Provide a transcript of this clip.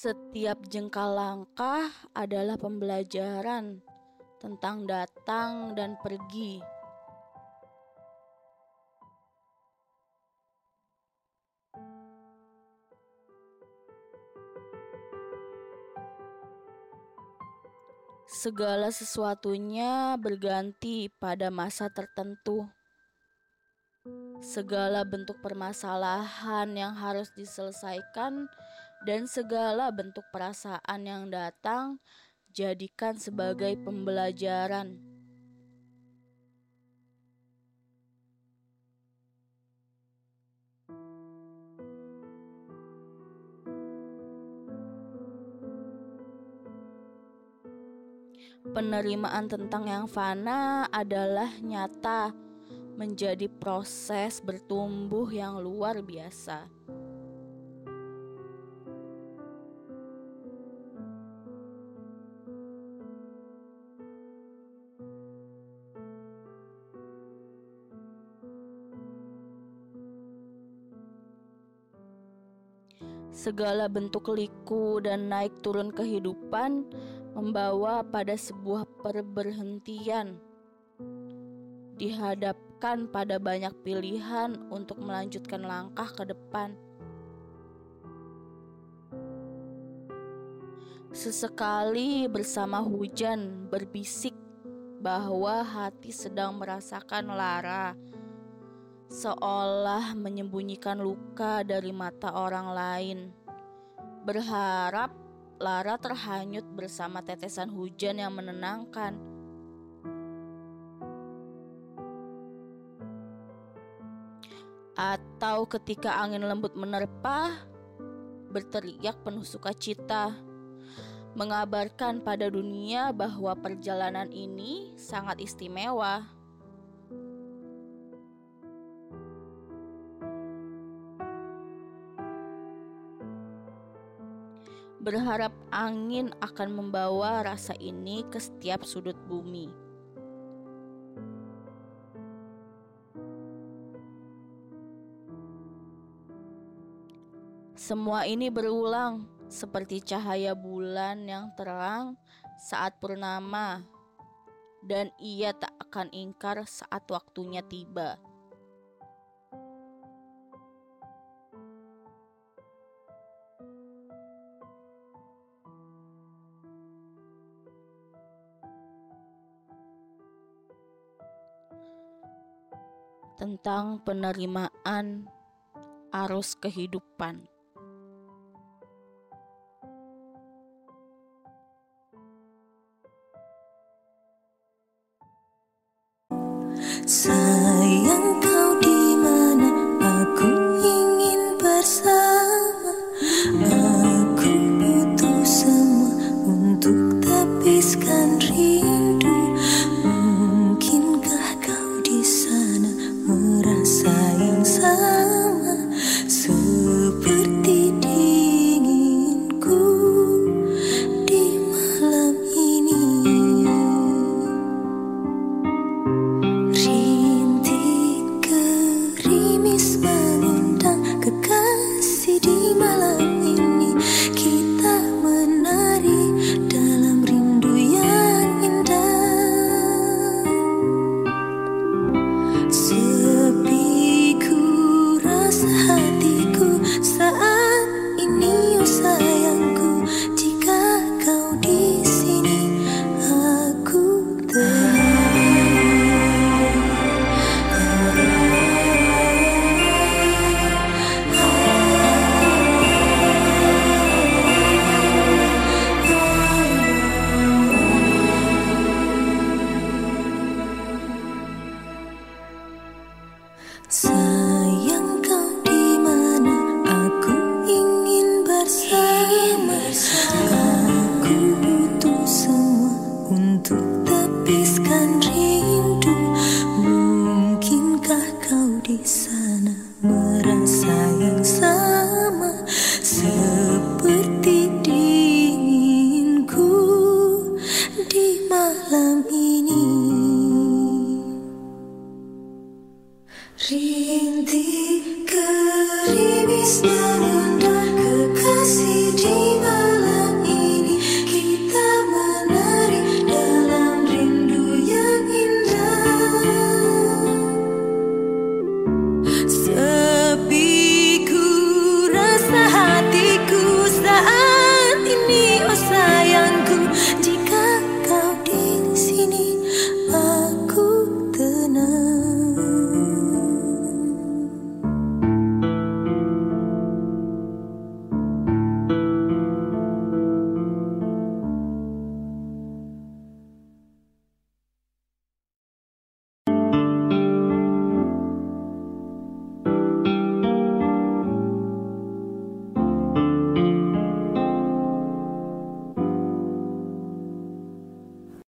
Setiap jengkal langkah adalah pembelajaran tentang datang dan pergi. Segala sesuatunya berganti pada masa tertentu. Segala bentuk permasalahan yang harus diselesaikan dan segala bentuk perasaan yang datang jadikan sebagai pembelajaran. Penerimaan tentang yang fana adalah nyata, menjadi proses bertumbuh yang luar biasa. Segala bentuk liku dan naik turun kehidupan membawa pada sebuah perberhentian. Dihadapkan pada banyak pilihan untuk melanjutkan langkah ke depan. Sesekali bersama hujan berbisik bahwa hati sedang merasakan lara seolah menyembunyikan luka dari mata orang lain. Berharap Lara terhanyut bersama tetesan hujan yang menenangkan. Atau ketika angin lembut menerpa, berteriak penuh sukacita, mengabarkan pada dunia bahwa perjalanan ini sangat istimewa. Berharap angin akan membawa rasa ini ke setiap sudut bumi. Semua ini berulang seperti cahaya bulan yang terang saat purnama, dan ia tak akan ingkar saat waktunya tiba. Tentang penerimaan arus kehidupan. Sayang kau di mana? Aku ingin bersama. Aku butuh semua untuk tapiskan rindu Sayang kau di mana? Aku ingin bersama. Aku butuh semua untuk tapiskan rindu. Mungkinkah kau di